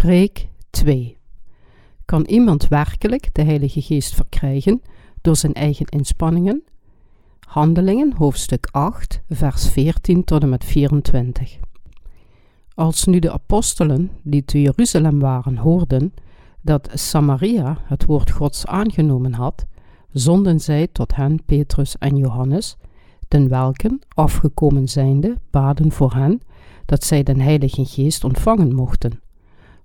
Preek 2 Kan iemand werkelijk de Heilige Geest verkrijgen door zijn eigen inspanningen? Handelingen, hoofdstuk 8, vers 14 tot en met 24. Als nu de apostelen die te Jeruzalem waren hoorden dat Samaria het woord Gods aangenomen had, zonden zij tot hen Petrus en Johannes, ten welken, afgekomen zijnde, baden voor hen dat zij den Heilige Geest ontvangen mochten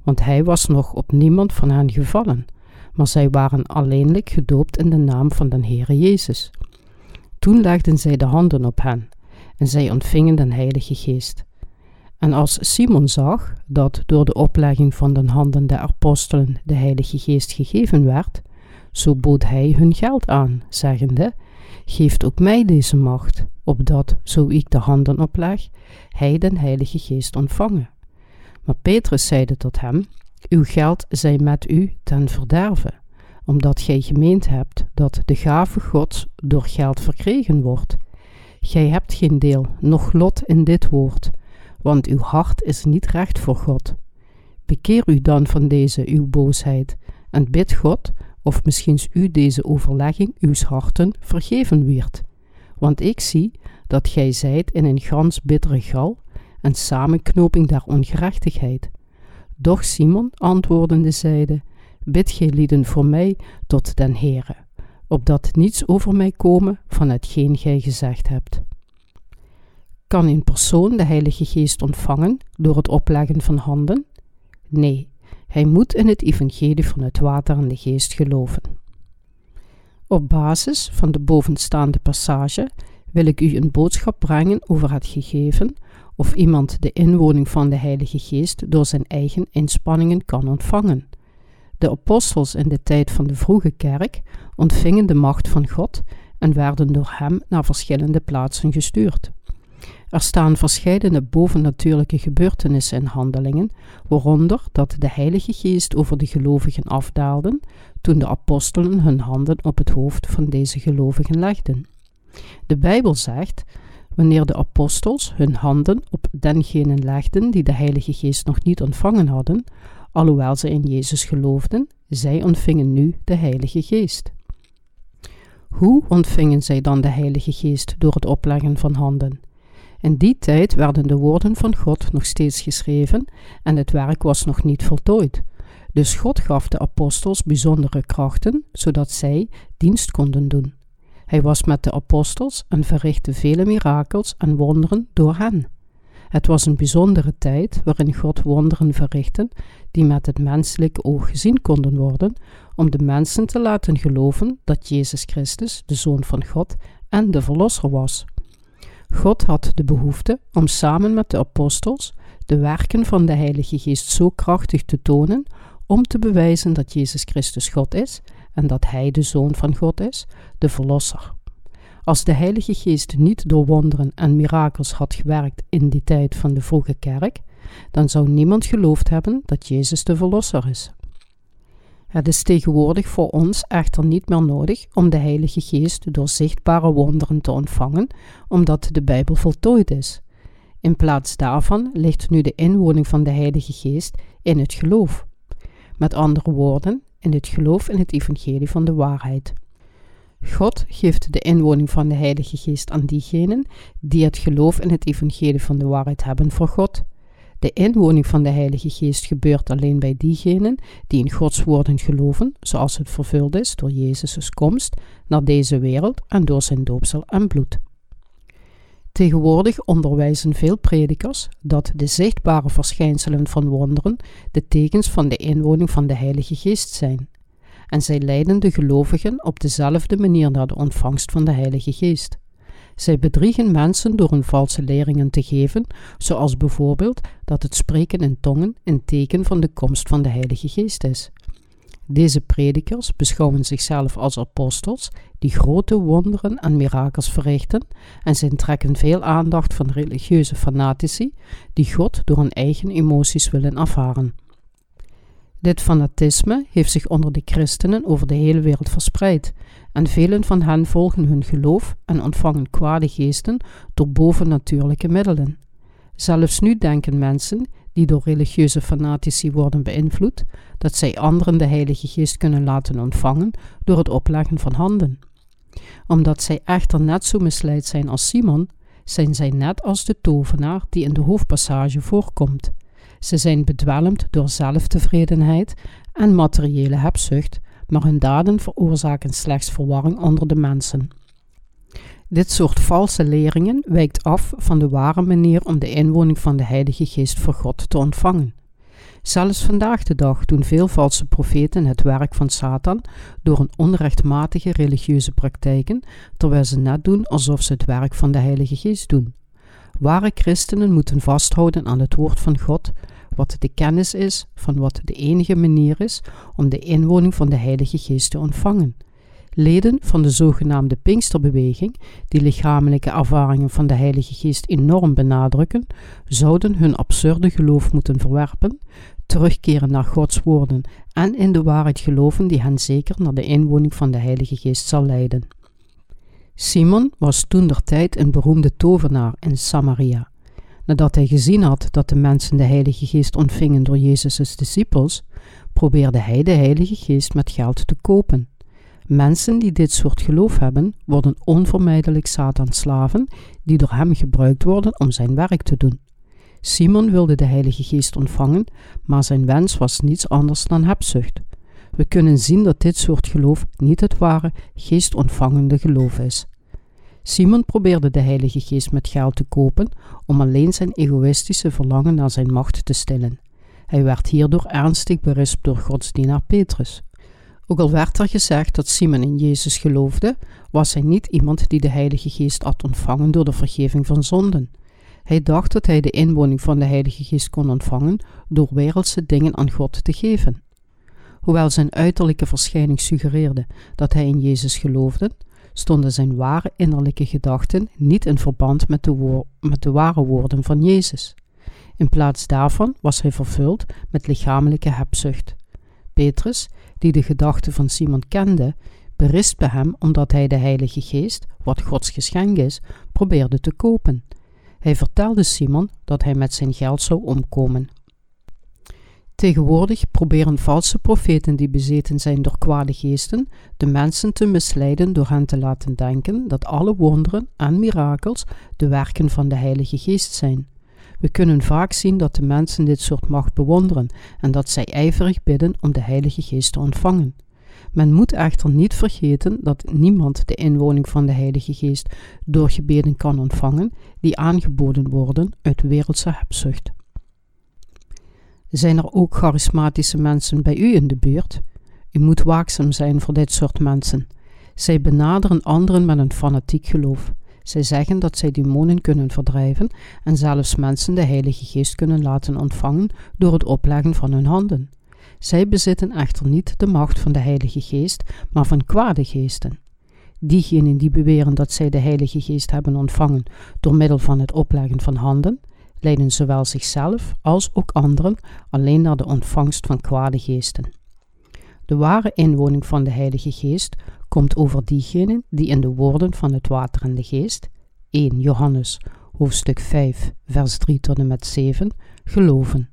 want hij was nog op niemand van hen gevallen, maar zij waren alleenlijk gedoopt in de naam van den Heere Jezus. Toen legden zij de handen op hen, en zij ontvingen den Heilige Geest. En als Simon zag dat door de oplegging van de handen der apostelen de Heilige Geest gegeven werd, zo bood hij hun geld aan, zeggende: Geeft ook mij deze macht, opdat, zo ik de handen opleg, hij den Heilige Geest ontvange. Maar Petrus zeide tot hem: Uw geld zij met u ten verderve, omdat gij gemeend hebt dat de gave Gods door geld verkregen wordt. Gij hebt geen deel, noch lot in dit woord, want uw hart is niet recht voor God. Bekeer u dan van deze uw boosheid en bid God, of misschien u deze overlegging uws harten vergeven wierd. Want ik zie dat gij zijt in een gans bittere gal en samenknoping der ongerechtigheid. Doch Simon antwoordende zeide, Bid gij lieden voor mij tot den Heere, opdat niets over mij komen van hetgeen gij gezegd hebt. Kan een persoon de Heilige Geest ontvangen door het opleggen van handen? Nee, hij moet in het evangelie van het water en de geest geloven. Op basis van de bovenstaande passage wil ik u een boodschap brengen over het gegeven of iemand de inwoning van de Heilige Geest door zijn eigen inspanningen kan ontvangen. De apostels in de tijd van de vroege kerk ontvingen de macht van God en werden door hem naar verschillende plaatsen gestuurd. Er staan verschillende bovennatuurlijke gebeurtenissen in handelingen, waaronder dat de Heilige Geest over de gelovigen afdaalde toen de apostelen hun handen op het hoofd van deze gelovigen legden. De Bijbel zegt wanneer de apostels hun handen op dengenen legden die de Heilige Geest nog niet ontvangen hadden, alhoewel ze in Jezus geloofden, zij ontvingen nu de Heilige Geest. Hoe ontvingen zij dan de Heilige Geest door het opleggen van handen? In die tijd werden de woorden van God nog steeds geschreven en het werk was nog niet voltooid. Dus God gaf de apostels bijzondere krachten, zodat zij dienst konden doen. Hij was met de apostels en verrichtte vele mirakels en wonderen door hen. Het was een bijzondere tijd waarin God wonderen verrichtte die met het menselijke oog gezien konden worden, om de mensen te laten geloven dat Jezus Christus de Zoon van God en de Verlosser was. God had de behoefte om samen met de apostels de werken van de Heilige Geest zo krachtig te tonen om te bewijzen dat Jezus Christus God is en dat Hij de Zoon van God is, de Verlosser. Als de Heilige Geest niet door wonderen en mirakels had gewerkt in die tijd van de vroege kerk, dan zou niemand geloofd hebben dat Jezus de Verlosser is. Het is tegenwoordig voor ons echter niet meer nodig om de Heilige Geest door zichtbare wonderen te ontvangen, omdat de Bijbel voltooid is. In plaats daarvan ligt nu de inwoning van de Heilige Geest in het geloof. Met andere woorden, in het geloof in het evangelie van de waarheid. God geeft de inwoning van de Heilige Geest aan diegenen die het geloof in het evangelie van de waarheid hebben voor God. De inwoning van de Heilige Geest gebeurt alleen bij diegenen die in Gods woorden geloven, zoals het vervuld is door Jezus' komst naar deze wereld en door zijn doopsel en bloed. Tegenwoordig onderwijzen veel predikers dat de zichtbare verschijnselen van wonderen de tekens van de inwoning van de Heilige Geest zijn. En zij leiden de gelovigen op dezelfde manier naar de ontvangst van de Heilige Geest. Zij bedriegen mensen door hun valse leringen te geven, zoals bijvoorbeeld dat het spreken in tongen een teken van de komst van de Heilige Geest is. Deze predikers beschouwen zichzelf als apostels die grote wonderen en mirakels verrichten en zij trekken veel aandacht van religieuze fanatici die God door hun eigen emoties willen ervaren. Dit fanatisme heeft zich onder de christenen over de hele wereld verspreid en velen van hen volgen hun geloof en ontvangen kwade geesten door bovennatuurlijke middelen. Zelfs nu denken mensen die door religieuze fanatici worden beïnvloed, dat zij anderen de Heilige Geest kunnen laten ontvangen door het opleggen van handen. Omdat zij echter net zo misleid zijn als Simon, zijn zij net als de tovenaar die in de hoofdpassage voorkomt. Ze zijn bedwelmd door zelftevredenheid en materiële hebzucht, maar hun daden veroorzaken slechts verwarring onder de mensen. Dit soort valse leringen wijkt af van de ware manier om de inwoning van de Heilige Geest voor God te ontvangen. Zelfs vandaag de dag doen veel valse profeten het werk van Satan door een onrechtmatige religieuze praktijken, terwijl ze net doen alsof ze het werk van de Heilige Geest doen. Ware christenen moeten vasthouden aan het woord van God, wat de kennis is van wat de enige manier is om de inwoning van de Heilige Geest te ontvangen. Leden van de zogenaamde Pinksterbeweging, die lichamelijke ervaringen van de Heilige Geest enorm benadrukken, zouden hun absurde geloof moeten verwerpen, terugkeren naar Gods woorden en in de waarheid geloven die hen zeker naar de inwoning van de Heilige Geest zal leiden. Simon was toen der tijd een beroemde tovenaar in Samaria. Nadat hij gezien had dat de mensen de Heilige Geest ontvingen door Jezus' discipels, probeerde hij de Heilige Geest met geld te kopen. Mensen die dit soort geloof hebben, worden onvermijdelijk Satansslaven die door hem gebruikt worden om zijn werk te doen. Simon wilde de Heilige Geest ontvangen, maar zijn wens was niets anders dan hebzucht. We kunnen zien dat dit soort geloof niet het ware geestontvangende geloof is. Simon probeerde de Heilige Geest met geld te kopen om alleen zijn egoïstische verlangen naar zijn macht te stillen. Hij werd hierdoor ernstig berispt door Gods dienaar Petrus. Ook al werd er gezegd dat Simon in Jezus geloofde, was hij niet iemand die de Heilige Geest had ontvangen door de vergeving van zonden. Hij dacht dat hij de inwoning van de Heilige Geest kon ontvangen door wereldse dingen aan God te geven. Hoewel zijn uiterlijke verschijning suggereerde dat hij in Jezus geloofde, stonden zijn ware innerlijke gedachten niet in verband met de, met de ware woorden van Jezus. In plaats daarvan was hij vervuld met lichamelijke hebzucht. Petrus, die de gedachten van Simon kende, berispte hem omdat hij de Heilige Geest, wat Gods geschenk is, probeerde te kopen. Hij vertelde Simon dat hij met zijn geld zou omkomen. Tegenwoordig proberen valse profeten die bezeten zijn door kwade geesten de mensen te misleiden door hen te laten denken dat alle wonderen en mirakels de werken van de Heilige Geest zijn. We kunnen vaak zien dat de mensen dit soort macht bewonderen en dat zij ijverig bidden om de Heilige Geest te ontvangen. Men moet echter niet vergeten dat niemand de inwoning van de Heilige Geest door gebeden kan ontvangen die aangeboden worden uit wereldse hebzucht. Zijn er ook charismatische mensen bij u in de buurt? U moet waakzaam zijn voor dit soort mensen. Zij benaderen anderen met een fanatiek geloof. Zij zeggen dat zij demonen kunnen verdrijven en zelfs mensen de Heilige Geest kunnen laten ontvangen door het opleggen van hun handen. Zij bezitten echter niet de macht van de Heilige Geest, maar van kwade geesten. Diegenen die beweren dat zij de Heilige Geest hebben ontvangen door middel van het opleggen van handen, leiden zowel zichzelf als ook anderen alleen naar de ontvangst van kwade geesten. De ware inwoning van de Heilige Geest komt over diegenen die in de woorden van het water en de geest, 1 Johannes hoofdstuk 5 vers 3 tot en met 7, geloven.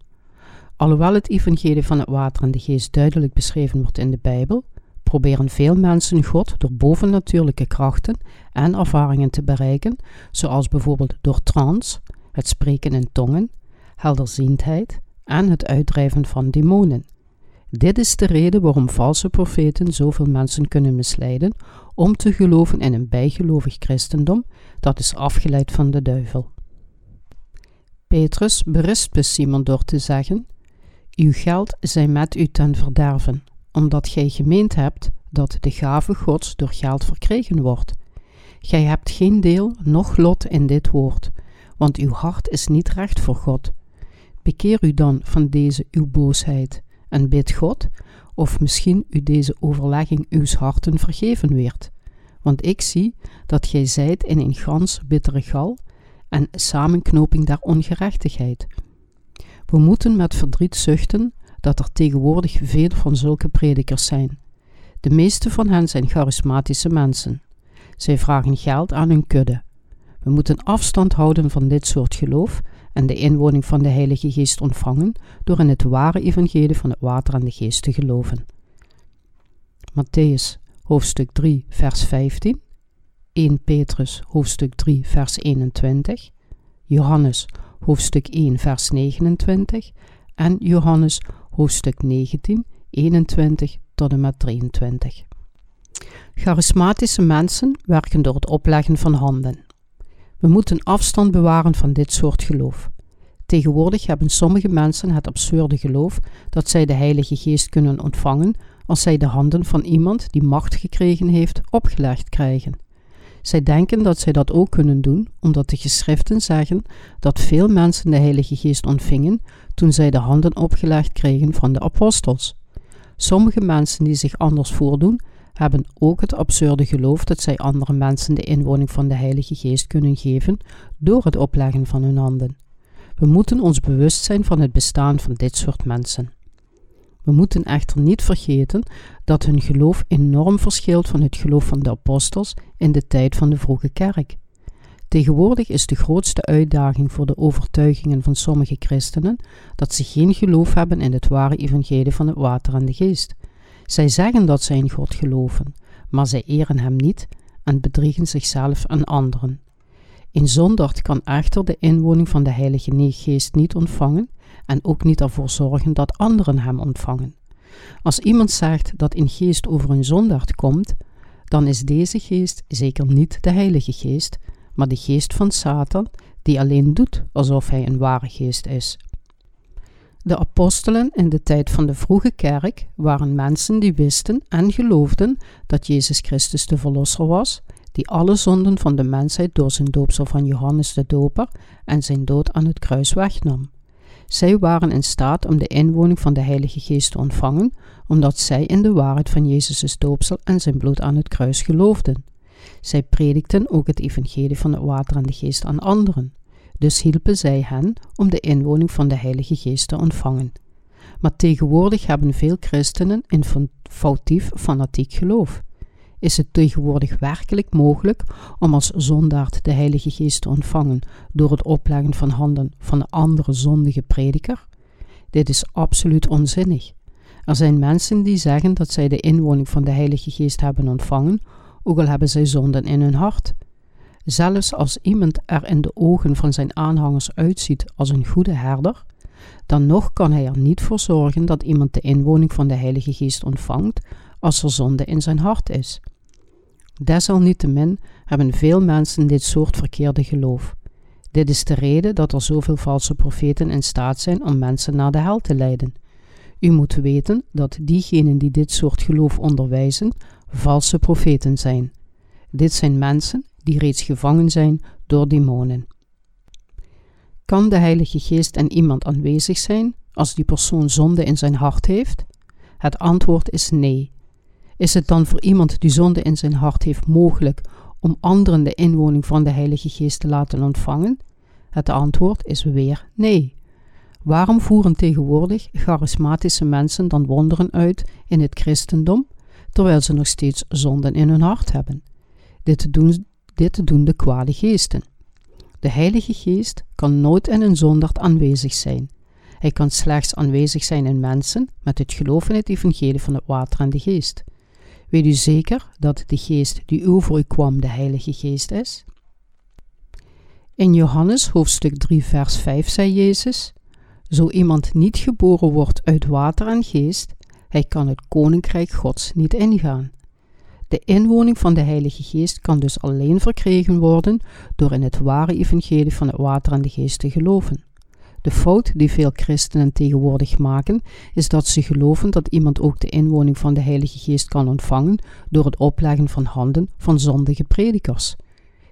Alhoewel het evangelie van het water en de geest duidelijk beschreven wordt in de Bijbel, proberen veel mensen God door bovennatuurlijke krachten en ervaringen te bereiken, zoals bijvoorbeeld door trance, het spreken in tongen, helderziendheid en het uitdrijven van demonen. Dit is de reden waarom valse profeten zoveel mensen kunnen misleiden om te geloven in een bijgelovig christendom dat is afgeleid van de duivel. Petrus berispte Simon door te zeggen: Uw geld zij met u ten verderven, omdat gij gemeend hebt dat de gave Gods door geld verkregen wordt. Gij hebt geen deel noch lot in dit woord, want uw hart is niet recht voor God. Bekeer u dan van deze uw boosheid en bid God, of misschien u deze overlegging uws harten vergeven weert. Want ik zie dat gij zijt in een gans bittere gal en samenknoping der ongerechtigheid. We moeten met verdriet zuchten dat er tegenwoordig veel van zulke predikers zijn. De meeste van hen zijn charismatische mensen. Zij vragen geld aan hun kudde. We moeten afstand houden van dit soort geloof en de inwoning van de Heilige Geest ontvangen door in het ware evangelie van het water en de geest te geloven. Matthäus hoofdstuk 3 vers 15 1 Petrus hoofdstuk 3 vers 21 Johannes hoofdstuk 1 vers 29 en Johannes hoofdstuk 19 21 tot en met 23. Charismatische mensen werken door het opleggen van handen. We moeten afstand bewaren van dit soort geloof. Tegenwoordig hebben sommige mensen het absurde geloof dat zij de Heilige Geest kunnen ontvangen als zij de handen van iemand die macht gekregen heeft opgelegd krijgen. Zij denken dat zij dat ook kunnen doen, omdat de geschriften zeggen dat veel mensen de Heilige Geest ontvingen toen zij de handen opgelegd kregen van de apostels. Sommige mensen die zich anders voordoen, hebben ook het absurde geloof dat zij andere mensen de inwoning van de Heilige Geest kunnen geven door het opleggen van hun handen. We moeten ons bewust zijn van het bestaan van dit soort mensen. We moeten echter niet vergeten dat hun geloof enorm verschilt van het geloof van de apostels in de tijd van de vroege kerk. Tegenwoordig is de grootste uitdaging voor de overtuigingen van sommige christenen dat ze geen geloof hebben in het ware evangelie van het water en de geest. Zij zeggen dat zij in God geloven, maar zij eren Hem niet en bedriegen zichzelf en anderen. Een zondaard kan echter de inwoning van de Heilige Geest niet ontvangen en ook niet ervoor zorgen dat anderen Hem ontvangen. Als iemand zegt dat een geest over een zondaard komt, dan is deze geest zeker niet de Heilige Geest, maar de geest van Satan, die alleen doet alsof hij een ware geest is. De apostelen in de tijd van de vroege kerk waren mensen die wisten en geloofden dat Jezus Christus de Verlosser was, die alle zonden van de mensheid door zijn doopsel van Johannes de Doper en zijn dood aan het kruis wegnam. Zij waren in staat om de inwoning van de Heilige Geest te ontvangen, omdat zij in de waarheid van Jezus' doopsel en zijn bloed aan het kruis geloofden. Zij predikten ook het evangelie van het water en de geest aan anderen. Dus hielpen zij hen om de inwoning van de Heilige Geest te ontvangen. Maar tegenwoordig hebben veel christenen een foutief fanatiek geloof. Is het tegenwoordig werkelijk mogelijk om als zondaard de Heilige Geest te ontvangen door het opleggen van handen van een andere zondige prediker? Dit is absoluut onzinnig. Er zijn mensen die zeggen dat zij de inwoning van de Heilige Geest hebben ontvangen, ook al hebben zij zonden in hun hart. Zelfs als iemand er in de ogen van zijn aanhangers uitziet als een goede herder, dan nog kan hij er niet voor zorgen dat iemand de inwoning van de Heilige Geest ontvangt als er zonde in zijn hart is. Desalniettemin hebben veel mensen dit soort verkeerde geloof. Dit is de reden dat er zoveel valse profeten in staat zijn om mensen naar de hel te leiden. U moet weten dat diegenen die dit soort geloof onderwijzen, valse profeten zijn. Dit zijn mensen die reeds gevangen zijn door demonen. Kan de Heilige Geest in iemand aanwezig zijn als die persoon zonde in zijn hart heeft? Het antwoord is nee. Is het dan voor iemand die zonde in zijn hart heeft mogelijk om anderen de inwoning van de Heilige Geest te laten ontvangen? Het antwoord is weer nee. Waarom voeren tegenwoordig charismatische mensen dan wonderen uit in het christendom, terwijl ze nog steeds zonden in hun hart hebben? Dit doen, dit doen de kwade geesten. De Heilige Geest kan nooit in een zondaard aanwezig zijn. Hij kan slechts aanwezig zijn in mensen met het geloof in het evangelie van het water en de geest. Weet u zeker dat de geest die over u kwam de Heilige Geest is? In Johannes hoofdstuk 3 vers 5 zei Jezus, Zo iemand niet geboren wordt uit water en geest, hij kan het koninkrijk Gods niet ingaan. De inwoning van de Heilige Geest kan dus alleen verkregen worden door in het ware evangelie van het water en de geest te geloven. De fout die veel christenen tegenwoordig maken, is dat ze geloven dat iemand ook de inwoning van de Heilige Geest kan ontvangen door het opleggen van handen van zondige predikers.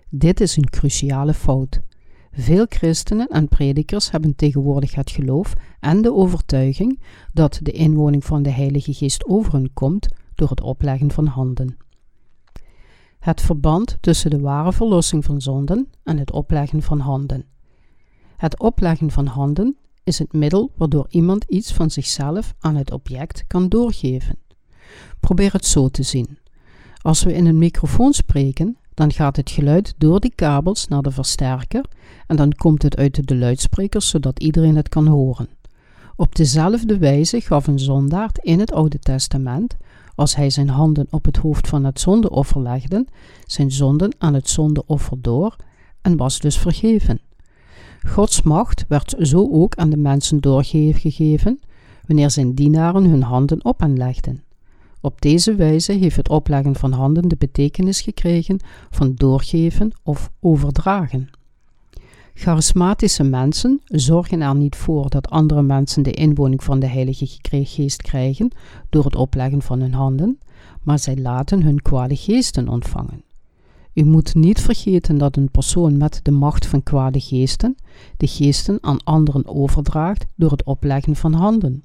Dit is een cruciale fout. Veel christenen en predikers hebben tegenwoordig het geloof en de overtuiging dat de inwoning van de Heilige Geest over hen komt door het opleggen van handen. Het verband tussen de ware verlossing van zonden en het opleggen van handen. Het opleggen van handen is het middel waardoor iemand iets van zichzelf aan het object kan doorgeven. Probeer het zo te zien. Als we in een microfoon spreken, dan gaat het geluid door die kabels naar de versterker en dan komt het uit de luidsprekers zodat iedereen het kan horen. Op dezelfde wijze gaf een zondaard in het Oude Testament, als hij zijn handen op het hoofd van het zondeoffer legde, zijn zonden aan het zondeoffer door en was dus vergeven. Gods macht werd zo ook aan de mensen doorgegeven wanneer zijn dienaren hun handen op hen legden. Op deze wijze heeft het opleggen van handen de betekenis gekregen van doorgeven of overdragen. Charismatische mensen zorgen er niet voor dat andere mensen de inwoning van de Heilige Geest krijgen door het opleggen van hun handen, maar zij laten hun kwade geesten ontvangen. U moet niet vergeten dat een persoon met de macht van kwade geesten de geesten aan anderen overdraagt door het opleggen van handen.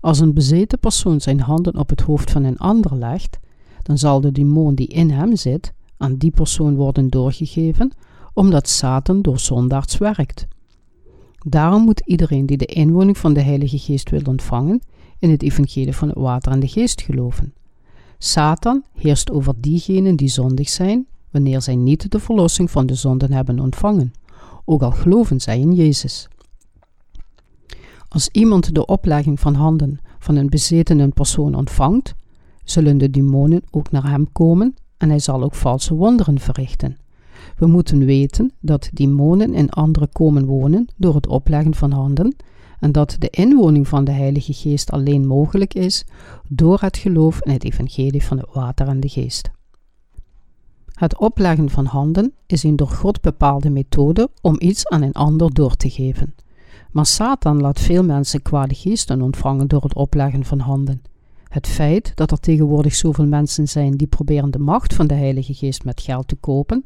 Als een bezeten persoon zijn handen op het hoofd van een ander legt, dan zal de demon die in hem zit aan die persoon worden doorgegeven, omdat Satan door zondaards werkt. Daarom moet iedereen die de inwoning van de Heilige Geest wil ontvangen, in het evangelie van het water en de geest geloven. Satan heerst over diegenen die zondig zijn, wanneer zij niet de verlossing van de zonden hebben ontvangen, ook al geloven zij in Jezus. Als iemand de oplegging van handen van een bezetene persoon ontvangt, zullen de demonen ook naar hem komen en hij zal ook valse wonderen verrichten. We moeten weten dat demonen in anderen komen wonen door het opleggen van handen en dat de inwoning van de Heilige Geest alleen mogelijk is door het geloof in het evangelie van het water en de geest. Het opleggen van handen is een door God bepaalde methode om iets aan een ander door te geven. Maar Satan laat veel mensen kwade geesten ontvangen door het opleggen van handen. Het feit dat er tegenwoordig zoveel mensen zijn die proberen de macht van de Heilige Geest met geld te kopen,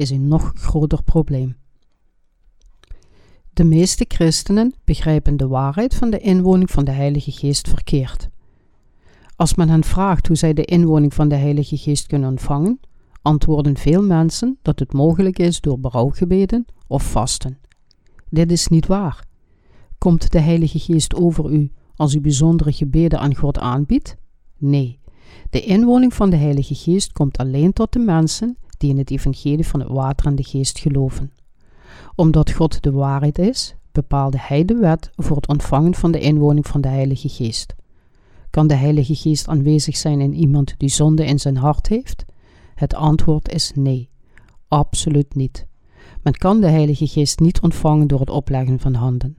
is een nog groter probleem. De meeste christenen begrijpen de waarheid van de inwoning van de Heilige Geest verkeerd. Als men hen vraagt hoe zij de inwoning van de Heilige Geest kunnen ontvangen, antwoorden veel mensen dat het mogelijk is door berouwgebeden of vasten. Dit is niet waar. Komt de Heilige Geest over u als u bijzondere gebeden aan God aanbiedt? Nee. De inwoning van de Heilige Geest komt alleen tot de mensen die in het evangelie van het water en de geest geloven. Omdat God de waarheid is, bepaalde Hij de wet voor het ontvangen van de inwoning van de Heilige Geest. Kan de Heilige Geest aanwezig zijn in iemand die zonde in zijn hart heeft? Het antwoord is nee, absoluut niet. Men kan de Heilige Geest niet ontvangen door het opleggen van handen.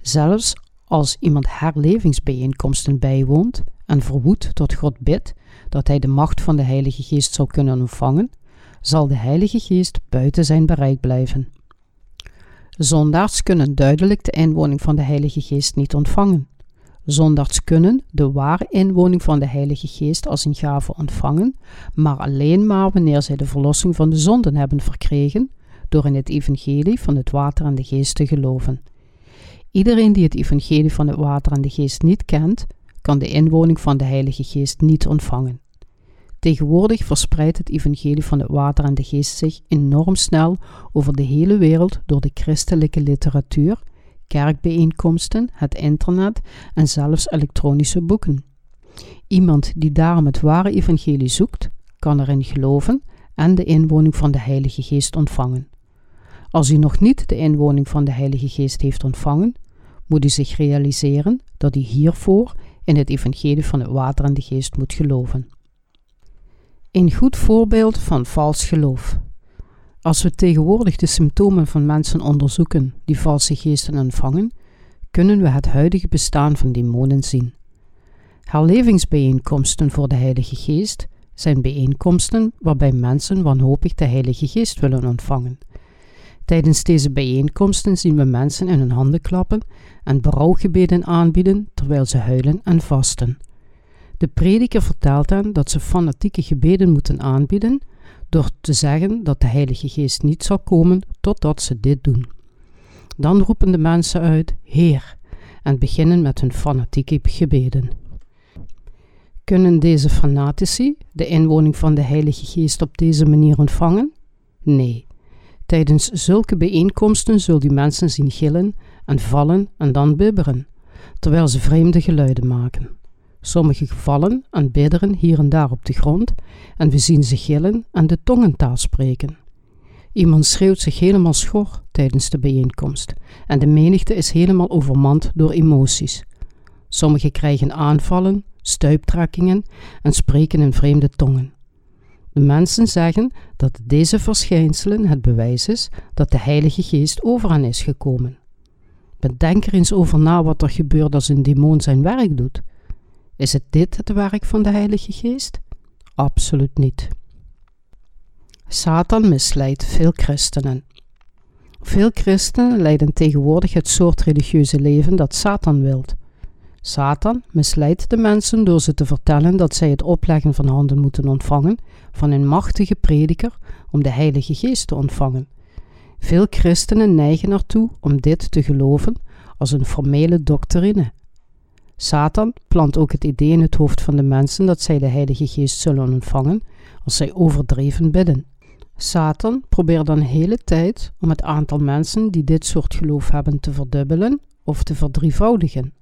Zelfs als iemand herlevingsbijeenkomsten bijwoont en verwoedt tot God bidt dat hij de macht van de Heilige Geest zou kunnen ontvangen, zal de Heilige Geest buiten zijn bereik blijven. Zondaars kunnen duidelijk de inwoning van de Heilige Geest niet ontvangen. Zondaars kunnen de ware inwoning van de Heilige Geest als een gave ontvangen, maar alleen maar wanneer zij de verlossing van de zonden hebben verkregen door in het evangelie van het water en de geest te geloven. Iedereen die het evangelie van het water en de geest niet kent, kan de inwoning van de Heilige Geest niet ontvangen. Tegenwoordig verspreidt het evangelie van het water en de geest zich enorm snel over de hele wereld door de christelijke literatuur, kerkbijeenkomsten, het internet en zelfs elektronische boeken. Iemand die daarom het ware evangelie zoekt, kan erin geloven en de inwoning van de Heilige Geest ontvangen. Als u nog niet de inwoning van de Heilige Geest heeft ontvangen, moet u zich realiseren dat u hiervoor in het evangelie van het water en de geest moet geloven. Een goed voorbeeld van vals geloof. Als we tegenwoordig de symptomen van mensen onderzoeken die valse geesten ontvangen, kunnen we het huidige bestaan van demonen zien. Herlevingsbijeenkomsten voor de Heilige Geest zijn bijeenkomsten waarbij mensen wanhopig de Heilige Geest willen ontvangen. Tijdens deze bijeenkomsten zien we mensen in hun handen klappen en berouwgebeden aanbieden terwijl ze huilen en vasten. De prediker vertelt hen dat ze fanatieke gebeden moeten aanbieden door te zeggen dat de Heilige Geest niet zal komen totdat ze dit doen. Dan roepen de mensen uit: Heer, en beginnen met hun fanatieke gebeden. Kunnen deze fanatici de inwoning van de Heilige Geest op deze manier ontvangen? Nee. Tijdens zulke bijeenkomsten zul die mensen zien gillen en vallen en dan bibberen, terwijl ze vreemde geluiden maken. Sommige vallen en bidderen hier en daar op de grond en we zien ze gillen en de tongentaal spreken. Iemand schreeuwt zich helemaal schor tijdens de bijeenkomst en de menigte is helemaal overmand door emoties. Sommigen krijgen aanvallen, stuiptrekkingen en spreken in vreemde tongen. De mensen zeggen dat deze verschijnselen het bewijs is dat de Heilige Geest over hen is gekomen. Bedenk er eens over na wat er gebeurt als een demon zijn werk doet. Is het dit het werk van de Heilige Geest? Absoluut niet. Satan misleidt veel christenen. Veel christenen leiden tegenwoordig het soort religieuze leven dat Satan wilt. Satan misleidt de mensen door ze te vertellen dat zij het opleggen van handen moeten ontvangen van een machtige prediker om de Heilige Geest te ontvangen. Veel christenen neigen ertoe om dit te geloven als een formele doctrine. Satan plant ook het idee in het hoofd van de mensen dat zij de Heilige Geest zullen ontvangen als zij overdreven bidden. Satan probeert dan hele tijd om het aantal mensen die dit soort geloof hebben te verdubbelen of te verdrievoudigen.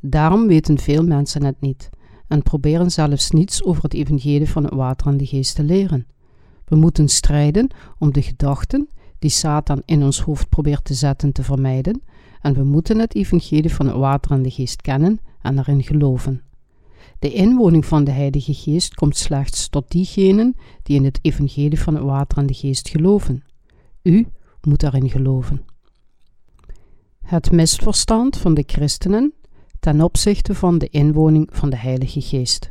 Daarom weten veel mensen het niet en proberen zelfs niets over het evangelie van het water en de geest te leren. We moeten strijden om de gedachten die Satan in ons hoofd probeert te zetten te vermijden en we moeten het evangelie van het water en de geest kennen en erin geloven. De inwoning van de Heilige Geest komt slechts tot diegenen die in het evangelie van het water en de geest geloven. U moet daarin geloven. Het misverstand van de christenen ten opzichte van de inwoning van de Heilige Geest.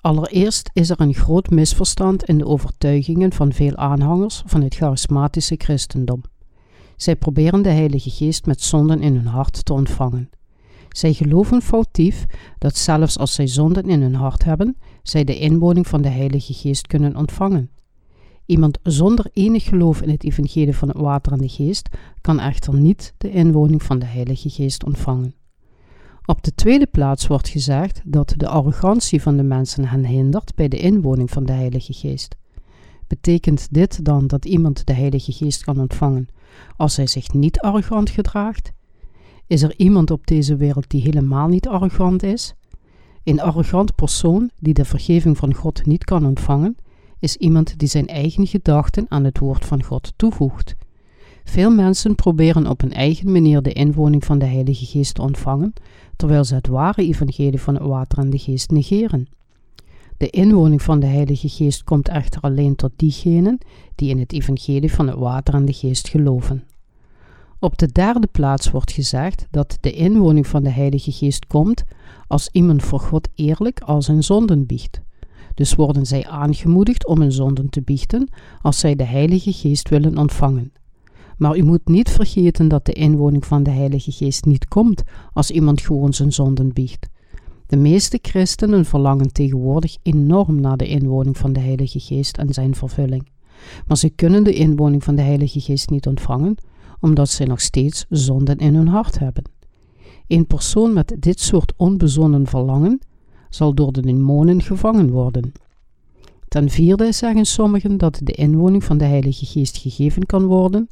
Allereerst is er een groot misverstand in de overtuigingen van veel aanhangers van het charismatische christendom. Zij proberen de Heilige Geest met zonden in hun hart te ontvangen. Zij geloven foutief dat zelfs als zij zonden in hun hart hebben, zij de inwoning van de Heilige Geest kunnen ontvangen. Iemand zonder enig geloof in het evangelie van het water en de geest kan echter niet de inwoning van de Heilige Geest ontvangen. Op de tweede plaats wordt gezegd dat de arrogantie van de mensen hen hindert bij de inwoning van de Heilige Geest. Betekent dit dan dat iemand de Heilige Geest kan ontvangen als hij zich niet arrogant gedraagt? Is er iemand op deze wereld die helemaal niet arrogant is? Een arrogant persoon die de vergeving van God niet kan ontvangen, is iemand die zijn eigen gedachten aan het woord van God toevoegt. Veel mensen proberen op hun eigen manier de inwoning van de Heilige Geest te ontvangen, terwijl ze het ware evangelie van het water en de geest negeren. De inwoning van de Heilige Geest komt echter alleen tot diegenen die in het evangelie van het water en de geest geloven. Op de derde plaats wordt gezegd dat de inwoning van de Heilige Geest komt als iemand voor God eerlijk al zijn zonden biecht. Dus worden zij aangemoedigd om hun zonden te biechten als zij de Heilige Geest willen ontvangen. Maar u moet niet vergeten dat de inwoning van de Heilige Geest niet komt als iemand gewoon zijn zonden biecht. De meeste christenen verlangen tegenwoordig enorm naar de inwoning van de Heilige Geest en zijn vervulling. Maar ze kunnen de inwoning van de Heilige Geest niet ontvangen, omdat ze nog steeds zonden in hun hart hebben. Een persoon met dit soort onbezonnen verlangen zal door de demonen gevangen worden. Ten vierde zeggen sommigen dat de inwoning van de Heilige Geest gegeven kan worden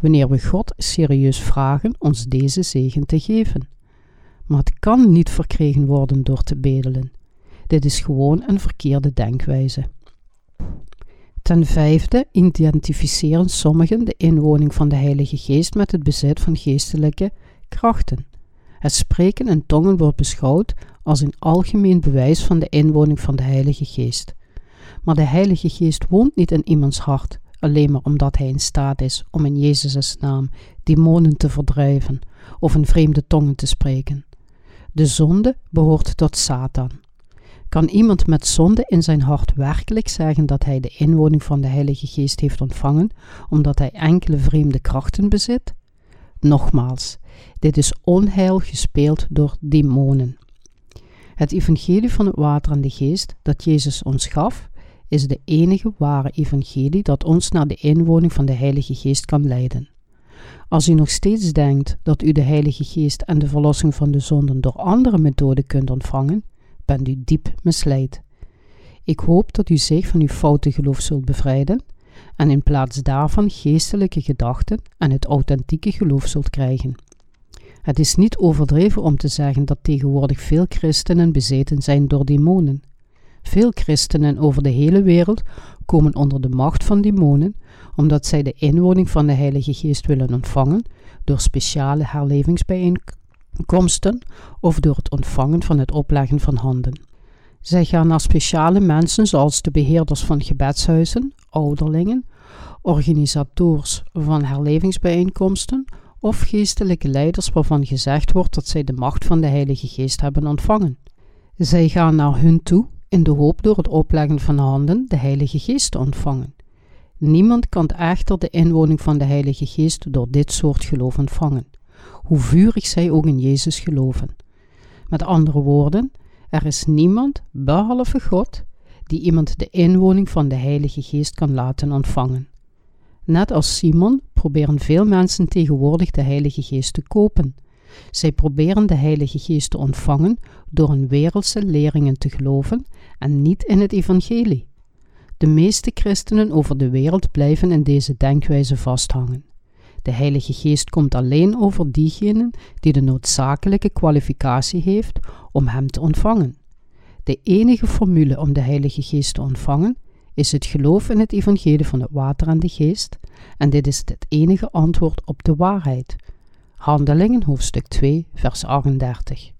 wanneer we God serieus vragen ons deze zegen te geven. Maar het kan niet verkregen worden door te bedelen. Dit is gewoon een verkeerde denkwijze. Ten vijfde identificeren sommigen de inwoning van de Heilige Geest met het bezit van geestelijke krachten. Het spreken in tongen wordt beschouwd als een algemeen bewijs van de inwoning van de Heilige Geest. Maar de Heilige Geest woont niet in iemands hart, alleen maar omdat hij in staat is om in Jezus' naam demonen te verdrijven of in vreemde tongen te spreken. De zonde behoort tot Satan. Kan iemand met zonde in zijn hart werkelijk zeggen dat hij de inwoning van de Heilige Geest heeft ontvangen, omdat hij enkele vreemde krachten bezit? Nogmaals, dit is onheil gespeeld door demonen. Het evangelie van het water en de geest dat Jezus ons gaf, is de enige ware evangelie dat ons naar de inwoning van de Heilige Geest kan leiden. Als u nog steeds denkt dat u de Heilige Geest en de verlossing van de zonden door andere methoden kunt ontvangen, bent u diep misleid. Ik hoop dat u zich van uw foute geloof zult bevrijden en in plaats daarvan geestelijke gedachten en het authentieke geloof zult krijgen. Het is niet overdreven om te zeggen dat tegenwoordig veel christenen bezeten zijn door demonen. Veel christenen over de hele wereld komen onder de macht van demonen omdat zij de inwoning van de Heilige Geest willen ontvangen door speciale herlevingsbijeenkomsten of door het ontvangen van het opleggen van handen. Zij gaan naar speciale mensen zoals de beheerders van gebedshuizen, ouderlingen, organisators van herlevingsbijeenkomsten of geestelijke leiders waarvan gezegd wordt dat zij de macht van de Heilige Geest hebben ontvangen. Zij gaan naar hun toe in de hoop door het opleggen van handen de Heilige Geest te ontvangen. Niemand kan echter de inwoning van de Heilige Geest door dit soort geloof ontvangen, hoe vurig zij ook in Jezus geloven. Met andere woorden, er is niemand, behalve God, die iemand de inwoning van de Heilige Geest kan laten ontvangen. Net als Simon proberen veel mensen tegenwoordig de Heilige Geest te kopen. Zij proberen de Heilige Geest te ontvangen door in wereldse leringen te geloven en niet in het Evangelie. De meeste christenen over de wereld blijven in deze denkwijze vasthangen. De Heilige Geest komt alleen over diegenen die de noodzakelijke kwalificatie heeft om Hem te ontvangen. De enige formule om de Heilige Geest te ontvangen is het geloof in het evangelie van het water en de geest, en dit is het enige antwoord op de waarheid. Handelingen hoofdstuk 2, vers 38.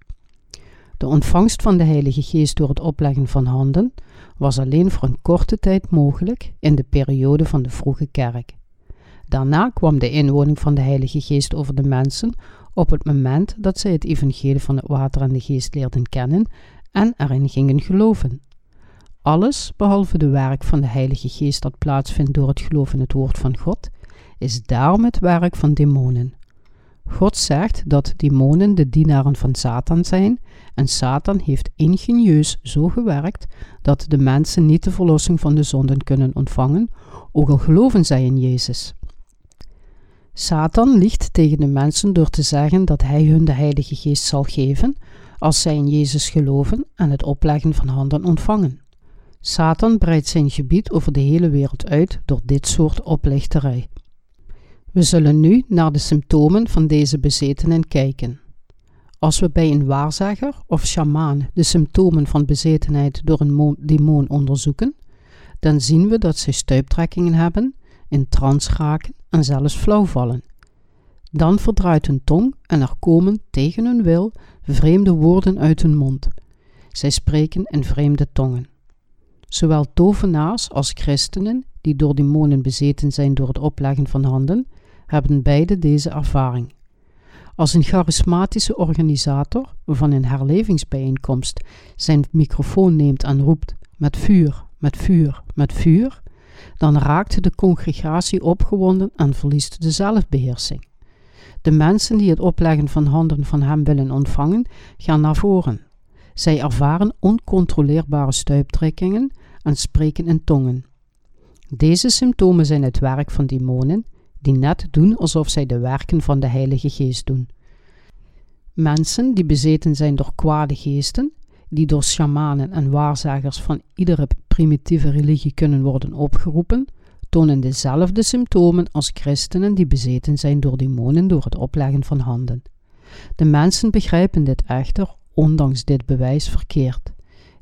De ontvangst van de Heilige Geest door het opleggen van handen was alleen voor een korte tijd mogelijk in de periode van de vroege kerk. Daarna kwam de inwoning van de Heilige Geest over de mensen op het moment dat zij het evangelie van het water en de geest leerden kennen en erin gingen geloven. Alles, behalve de werk van de Heilige Geest dat plaatsvindt door het geloof in het woord van God, is daarom het werk van demonen. God zegt dat demonen de dienaren van Satan zijn en Satan heeft ingenieus zo gewerkt dat de mensen niet de verlossing van de zonden kunnen ontvangen, ook al geloven zij in Jezus. Satan liegt tegen de mensen door te zeggen dat hij hun de Heilige Geest zal geven als zij in Jezus geloven en het opleggen van handen ontvangen. Satan breidt zijn gebied over de hele wereld uit door dit soort oplichterij. We zullen nu naar de symptomen van deze bezetenen kijken. Als we bij een waarzegger of sjamaan de symptomen van bezetenheid door een demon onderzoeken, dan zien we dat zij stuiptrekkingen hebben, in trance raken en zelfs flauw vallen. Dan verdraait hun tong en er komen, tegen hun wil, vreemde woorden uit hun mond. Zij spreken in vreemde tongen. Zowel tovenaars als christenen, die door demonen bezeten zijn door het opleggen van handen, hebben beide deze ervaring. Als een charismatische organisator van een herlevingsbijeenkomst zijn microfoon neemt en roept met vuur, met vuur, met vuur, dan raakt de congregatie opgewonden en verliest de zelfbeheersing. De mensen die het opleggen van handen van hem willen ontvangen, gaan naar voren. Zij ervaren oncontroleerbare stuiptrekkingen en spreken in tongen. Deze symptomen zijn het werk van demonen die net doen alsof zij de werken van de Heilige Geest doen. Mensen die bezeten zijn door kwade geesten, die door shamanen en waarzagers van iedere primitieve religie kunnen worden opgeroepen, tonen dezelfde symptomen als christenen die bezeten zijn door demonen door het opleggen van handen. De mensen begrijpen dit echter, ondanks dit bewijs, verkeerd.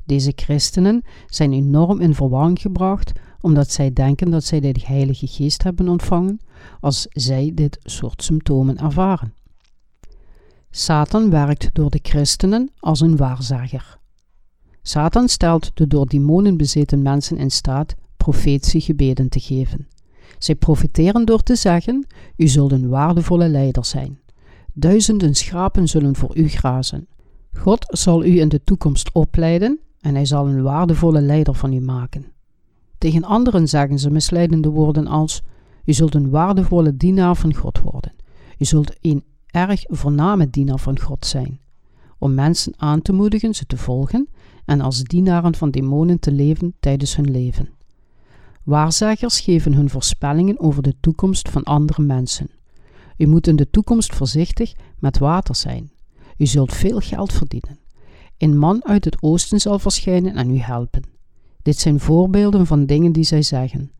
Deze christenen zijn enorm in verwarring gebracht omdat zij denken dat zij de Heilige Geest hebben ontvangen als zij dit soort symptomen ervaren. Satan werkt door de christenen als een waardzager. Satan stelt de door demonen bezeten mensen in staat profetische gebeden te geven. Zij profiteren door te zeggen: U zult een waardevolle leider zijn. Duizenden schapen zullen voor u grazen. God zal u in de toekomst opleiden en hij zal een waardevolle leider van u maken. Tegen anderen zeggen ze misleidende woorden als: U zult een waardevolle dienaar van God worden. U zult een erg voorname dienaar van God zijn. Om mensen aan te moedigen ze te volgen en als dienaren van demonen te leven tijdens hun leven. Waarzegers geven hun voorspellingen over de toekomst van andere mensen. U moet in de toekomst voorzichtig met water zijn. U zult veel geld verdienen. Een man uit het oosten zal verschijnen en u helpen. Dit zijn voorbeelden van dingen die zij zeggen.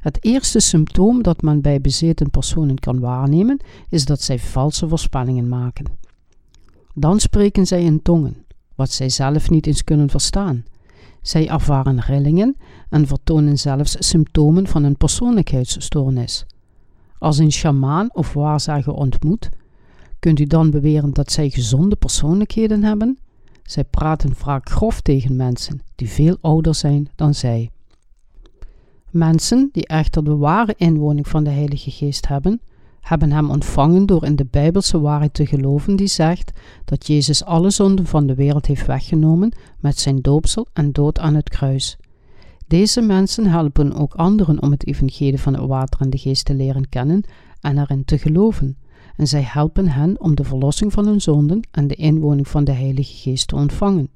Het eerste symptoom dat men bij bezeten personen kan waarnemen, is dat zij valse voorspellingen maken. Dan spreken zij in tongen, wat zij zelf niet eens kunnen verstaan. Zij ervaren rillingen en vertonen zelfs symptomen van een persoonlijkheidsstoornis. Als een sjamaan of waarzager ontmoet, kunt u dan beweren dat zij gezonde persoonlijkheden hebben? Zij praten vaak grof tegen mensen die veel ouder zijn dan zij. Mensen die echter de ware inwoning van de Heilige Geest hebben, hebben hem ontvangen door in de Bijbelse waarheid te geloven die zegt dat Jezus alle zonden van de wereld heeft weggenomen met zijn doopsel en dood aan het kruis. Deze mensen helpen ook anderen om het evangelie van het water en de geest te leren kennen en erin te geloven. En zij helpen hen om de verlossing van hun zonden en de inwoning van de Heilige Geest te ontvangen.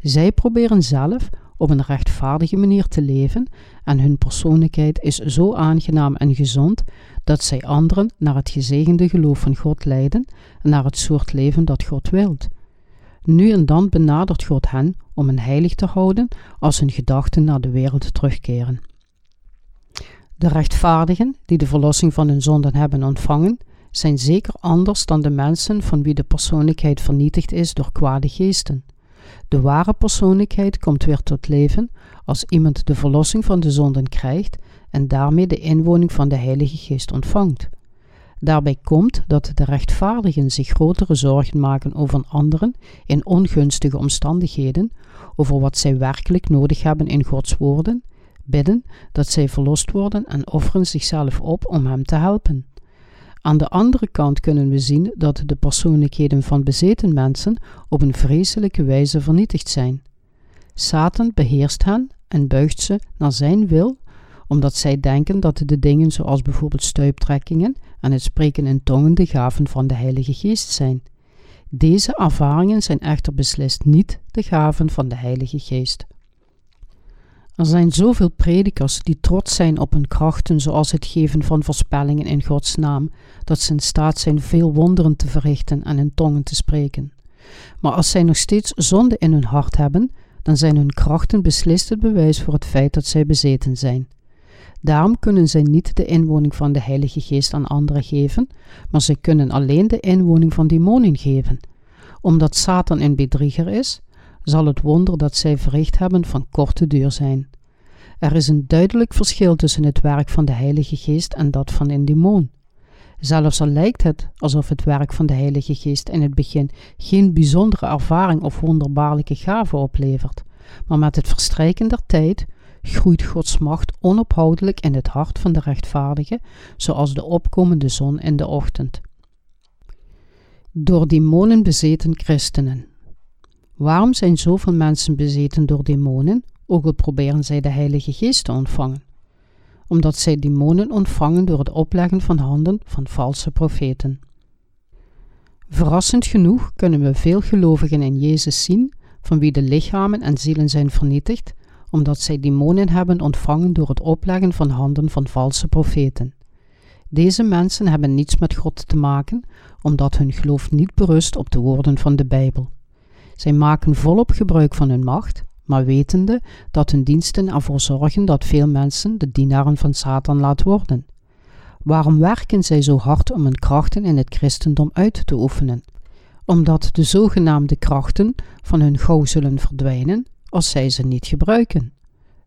Zij proberen zelf op een rechtvaardige manier te leven en hun persoonlijkheid is zo aangenaam en gezond dat zij anderen naar het gezegende geloof van God leiden en naar het soort leven dat God wilt. Nu en dan benadert God hen om hen heilig te houden als hun gedachten naar de wereld terugkeren. De rechtvaardigen die de verlossing van hun zonden hebben ontvangen, zijn zeker anders dan de mensen van wie de persoonlijkheid vernietigd is door kwade geesten. De ware persoonlijkheid komt weer tot leven als iemand de verlossing van de zonden krijgt en daarmee de inwoning van de Heilige Geest ontvangt. Daarbij komt dat de rechtvaardigen zich grotere zorgen maken over anderen in ongunstige omstandigheden, over wat zij werkelijk nodig hebben in Gods woorden, bidden dat zij verlost worden en offeren zichzelf op om Hem te helpen. Aan de andere kant kunnen we zien dat de persoonlijkheden van bezeten mensen op een vreselijke wijze vernietigd zijn. Satan beheerst hen en buigt ze naar zijn wil, omdat zij denken dat de dingen zoals bijvoorbeeld stuiptrekkingen en het spreken in tongen de gaven van de Heilige Geest zijn. Deze ervaringen zijn echter beslist niet de gaven van de Heilige Geest. Er zijn zoveel predikers die trots zijn op hun krachten, zoals het geven van voorspellingen in Gods naam, dat ze in staat zijn veel wonderen te verrichten en in tongen te spreken. Maar als zij nog steeds zonde in hun hart hebben, dan zijn hun krachten beslist het bewijs voor het feit dat zij bezeten zijn. Daarom kunnen zij niet de inwoning van de Heilige Geest aan anderen geven, maar zij kunnen alleen de inwoning van demonen geven. Omdat Satan een bedrieger is, zal het wonder dat zij verricht hebben van korte duur zijn. Er is een duidelijk verschil tussen het werk van de Heilige Geest en dat van een demon. Zelfs al lijkt het alsof het werk van de Heilige Geest in het begin geen bijzondere ervaring of wonderbaarlijke gave oplevert, maar met het verstrijken der tijd groeit Gods macht onophoudelijk in het hart van de rechtvaardige, zoals de opkomende zon in de ochtend. Door demonen bezeten christenen. Waarom zijn zoveel mensen bezeten door demonen, ook al proberen zij de Heilige Geest te ontvangen? Omdat zij demonen ontvangen door het opleggen van handen van valse profeten. Verrassend genoeg kunnen we veel gelovigen in Jezus zien, van wie de lichamen en zielen zijn vernietigd, omdat zij demonen hebben ontvangen door het opleggen van handen van valse profeten. Deze mensen hebben niets met God te maken, omdat hun geloof niet berust op de woorden van de Bijbel. Zij maken volop gebruik van hun macht, maar wetende dat hun diensten ervoor zorgen dat veel mensen de dienaren van Satan laat worden. Waarom werken zij zo hard om hun krachten in het christendom uit te oefenen? Omdat de zogenaamde krachten van hun gauw zullen verdwijnen als zij ze niet gebruiken.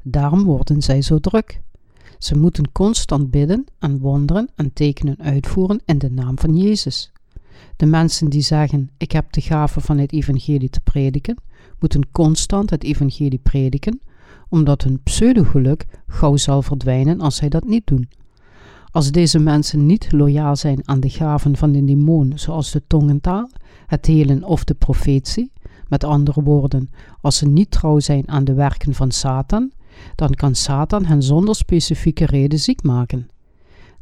Daarom worden zij zo druk. Ze moeten constant bidden en wonderen en tekenen uitvoeren in de naam van Jezus. De mensen die zeggen: Ik heb de gave van het evangelie te prediken, moeten constant het evangelie prediken, omdat hun pseudogeluk gauw zal verdwijnen als zij dat niet doen. Als deze mensen niet loyaal zijn aan de gaven van de demon, zoals de tongentaal, het helen of de profetie, met andere woorden, als ze niet trouw zijn aan de werken van Satan, dan kan Satan hen zonder specifieke reden ziek maken.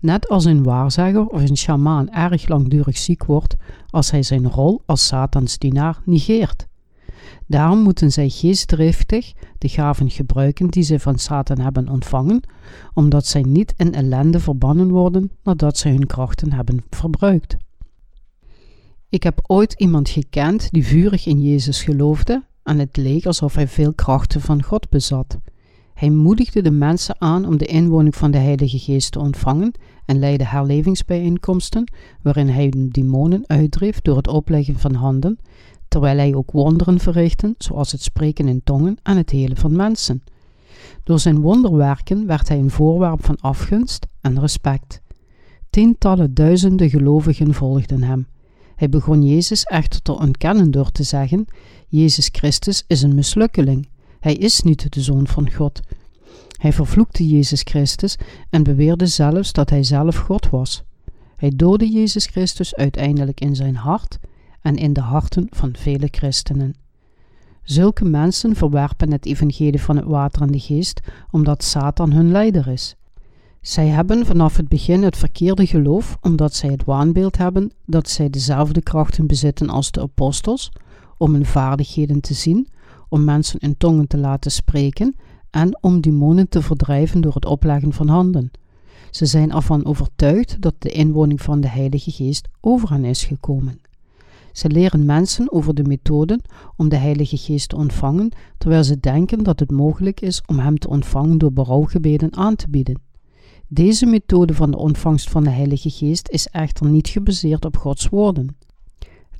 Net als een waarzegger of een sjamaan erg langdurig ziek wordt als hij zijn rol als Satans dienaar negeert. Daarom moeten zij geestdriftig de gaven gebruiken die zij van Satan hebben ontvangen, omdat zij niet in ellende verbannen worden nadat zij hun krachten hebben verbruikt. Ik heb ooit iemand gekend die vurig in Jezus geloofde en het leek alsof hij veel krachten van God bezat. Hij moedigde de mensen aan om de inwoning van de Heilige Geest te ontvangen en leidde herlevingsbijeenkomsten waarin hij de demonen uitdreef door het opleggen van handen, terwijl hij ook wonderen verrichtte, zoals het spreken in tongen en het helen van mensen. Door zijn wonderwerken werd hij een voorwerp van afgunst en respect. Tientallen duizenden gelovigen volgden hem. Hij begon Jezus echter te ontkennen door te zeggen: Jezus Christus is een mislukkeling. Hij is niet de zoon van God. Hij vervloekte Jezus Christus en beweerde zelfs dat hij zelf God was. Hij doodde Jezus Christus uiteindelijk in zijn hart en in de harten van vele christenen. Zulke mensen verwerpen het evangelie van het water en de geest omdat Satan hun leider is. Zij hebben vanaf het begin het verkeerde geloof omdat zij het waanbeeld hebben dat zij dezelfde krachten bezitten als de apostels om hun vaardigheden te zien, om mensen in tongen te laten spreken en om demonen te verdrijven door het opleggen van handen. Ze zijn ervan overtuigd dat de inwoning van de Heilige Geest over hen is gekomen. Ze leren mensen over de methoden om de Heilige Geest te ontvangen, terwijl ze denken dat het mogelijk is om Hem te ontvangen door berouwgebeden aan te bieden. Deze methode van de ontvangst van de Heilige Geest is echter niet gebaseerd op Gods woorden.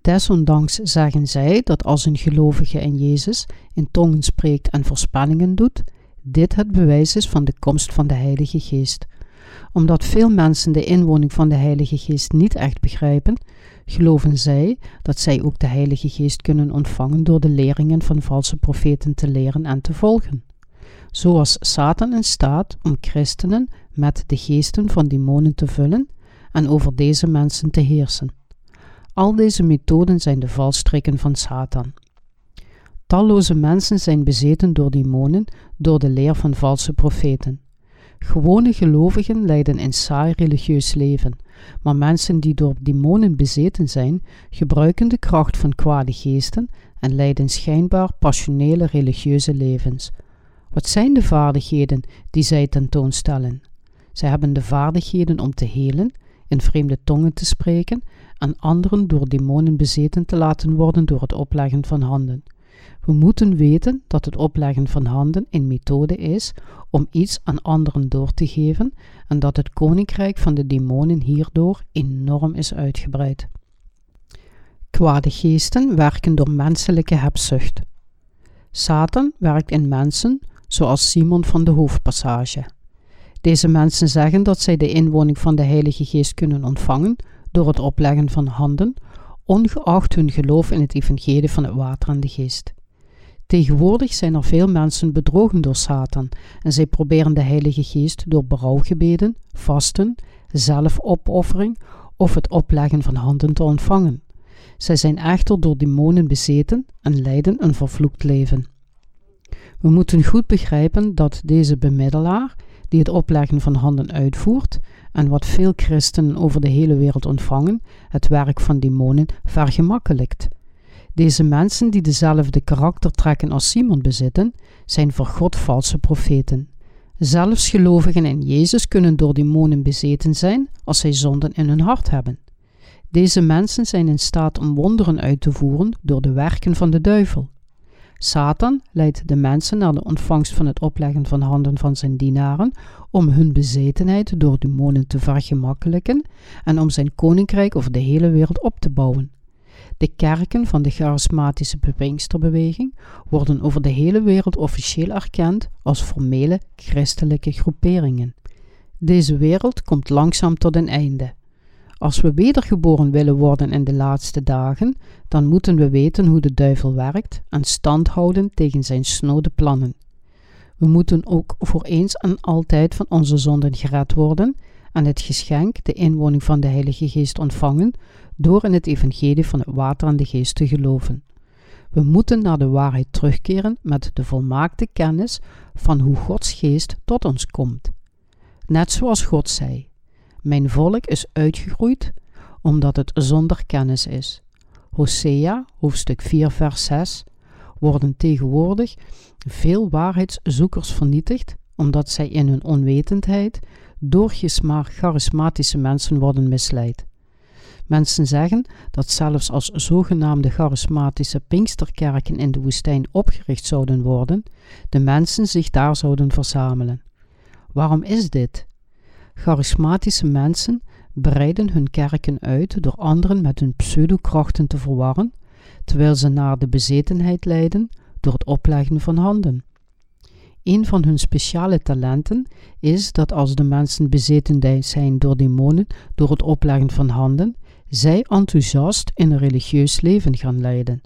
Desondanks zeggen zij dat als een gelovige in Jezus in tongen spreekt en voorspellingen doet, dit het bewijs is van de komst van de Heilige Geest. Omdat veel mensen de inwoning van de Heilige Geest niet echt begrijpen, geloven zij dat zij ook de Heilige Geest kunnen ontvangen door de leringen van valse profeten te leren en te volgen. Zoals Satan in staat om christenen met de geesten van demonen te vullen en over deze mensen te heersen. Al deze methoden zijn de valstrikken van Satan. Talloze mensen zijn bezeten door demonen door de leer van valse profeten. Gewone gelovigen leiden een saai religieus leven, maar mensen die door demonen bezeten zijn, gebruiken de kracht van kwade geesten en leiden schijnbaar passionele religieuze levens. Wat zijn de vaardigheden die zij tentoonstellen? Zij hebben de vaardigheden om te helen, in vreemde tongen te spreken en anderen door demonen bezeten te laten worden door het opleggen van handen. We moeten weten dat het opleggen van handen een methode is om iets aan anderen door te geven en dat het koninkrijk van de demonen hierdoor enorm is uitgebreid. Kwade geesten werken door menselijke hebzucht. Satan werkt in mensen zoals Simon van de hoofdpassage. Deze mensen zeggen dat zij de inwoning van de Heilige Geest kunnen ontvangen door het opleggen van handen, ongeacht hun geloof in het evangelie van het water en de geest. Tegenwoordig zijn er veel mensen bedrogen door Satan en zij proberen de Heilige Geest door berouwgebeden, vasten, zelfopoffering of het opleggen van handen te ontvangen. Zij zijn echter door demonen bezeten en leiden een vervloekt leven. We moeten goed begrijpen dat deze bemiddelaar, die het opleggen van handen uitvoert, en wat veel christenen over de hele wereld ontvangen, het werk van demonen, vergemakkelijkt. Deze mensen die dezelfde karaktertrekken als Simon bezitten, zijn voor God valse profeten. Zelfs gelovigen in Jezus kunnen door demonen bezeten zijn als zij zonden in hun hart hebben. Deze mensen zijn in staat om wonderen uit te voeren door de werken van de duivel. Satan leidt de mensen naar de ontvangst van het opleggen van handen van zijn dienaren om hun bezetenheid door demonen te vergemakkelijken en om zijn koninkrijk over de hele wereld op te bouwen. De kerken van de charismatische Pinksterbeweging worden over de hele wereld officieel erkend als formele christelijke groeperingen. Deze wereld komt langzaam tot een einde. Als we wedergeboren willen worden in de laatste dagen, dan moeten we weten hoe de duivel werkt en stand houden tegen zijn snode plannen. We moeten ook voor eens en altijd van onze zonden gered worden en het geschenk, de inwoning van de Heilige Geest, ontvangen door in het evangelie van het water en de geest te geloven. We moeten naar de waarheid terugkeren met de volmaakte kennis van hoe Gods geest tot ons komt. Net zoals God zei: Mijn volk is uitgegroeid omdat het zonder kennis is. Hosea, hoofdstuk 4, vers 6, worden tegenwoordig veel waarheidszoekers vernietigd omdat zij in hun onwetendheid door charismatische mensen worden misleid. Mensen zeggen dat zelfs als zogenaamde charismatische Pinksterkerken in de woestijn opgericht zouden worden, de mensen zich daar zouden verzamelen. Waarom is dit? Charismatische mensen breiden hun kerken uit door anderen met hun pseudokrachten te verwarren, terwijl ze naar de bezetenheid leiden door het opleggen van handen. Een van hun speciale talenten is dat als de mensen bezeten zijn door demonen door het opleggen van handen, zij enthousiast in een religieus leven gaan leiden.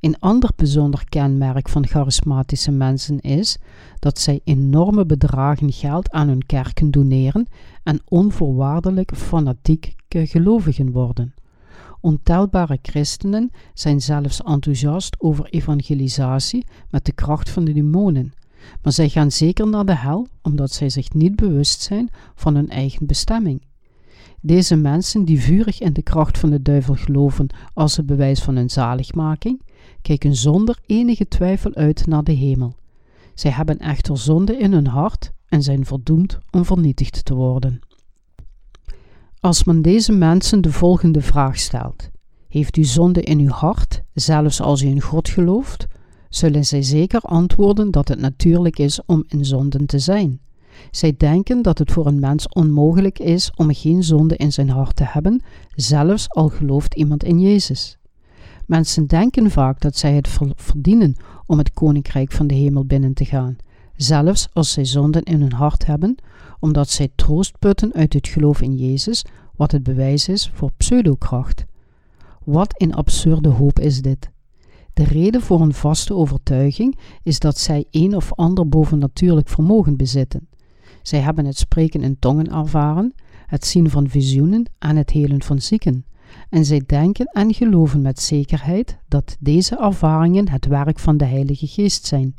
Een ander bijzonder kenmerk van charismatische mensen is dat zij enorme bedragen geld aan hun kerken doneren en onvoorwaardelijk fanatieke gelovigen worden. Ontelbare christenen zijn zelfs enthousiast over evangelisatie met de kracht van de demonen, maar zij gaan zeker naar de hel omdat zij zich niet bewust zijn van hun eigen bestemming. Deze mensen die vurig in de kracht van de duivel geloven als het bewijs van hun zaligmaking, kijken zonder enige twijfel uit naar de hemel. Zij hebben echter zonde in hun hart en zijn verdoemd om vernietigd te worden. Als men deze mensen de volgende vraag stelt: Heeft u zonde in uw hart, zelfs als u in God gelooft? Zullen zij zeker antwoorden dat het natuurlijk is om in zonden te zijn. Zij denken dat het voor een mens onmogelijk is om geen zonde in zijn hart te hebben, zelfs al gelooft iemand in Jezus. Mensen denken vaak dat zij het verdienen om het koninkrijk van de hemel binnen te gaan, zelfs als zij zonden in hun hart hebben, omdat zij troost putten uit het geloof in Jezus, wat het bewijs is voor pseudokracht. Wat een absurde hoop is dit. De reden voor een vaste overtuiging is dat zij een of ander bovennatuurlijk vermogen bezitten. Zij hebben het spreken in tongen ervaren, het zien van visioenen en het helen van zieken. En zij denken en geloven met zekerheid dat deze ervaringen het werk van de Heilige Geest zijn.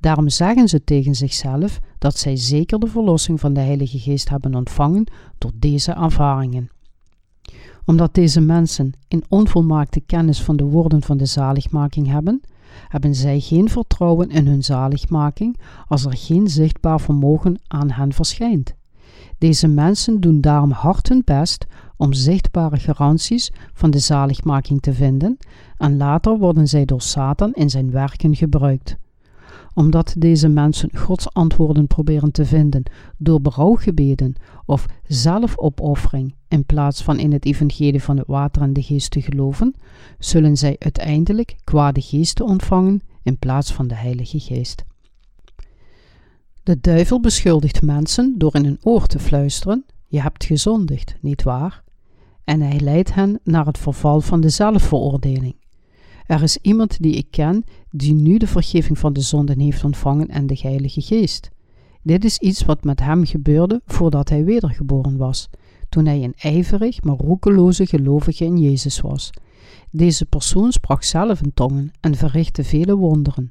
Daarom zeggen ze tegen zichzelf dat zij zeker de verlossing van de Heilige Geest hebben ontvangen door deze ervaringen. Omdat deze mensen een onvolmaakte kennis van de woorden van de zaligmaking hebben, hebben zij geen vertrouwen in hun zaligmaking als er geen zichtbaar vermogen aan hen verschijnt. Deze mensen doen daarom hard hun best om zichtbare garanties van de zaligmaking te vinden en later worden zij door Satan in zijn werken gebruikt omdat deze mensen Gods antwoorden proberen te vinden door berouwgebeden of zelfopoffering in plaats van in het evangelie van het water en de geest te geloven, zullen zij uiteindelijk kwade geesten ontvangen in plaats van de Heilige Geest. De duivel beschuldigt mensen door in hun oor te fluisteren: Je hebt gezondigd, niet waar? En hij leidt hen naar het verval van de zelfveroordeling. Er is iemand die ik ken die nu de vergeving van de zonden heeft ontvangen en de Heilige Geest. Dit is iets wat met hem gebeurde voordat hij wedergeboren was, toen hij een ijverig maar roekeloze gelovige in Jezus was. Deze persoon sprak zelf in tongen en verrichtte vele wonderen.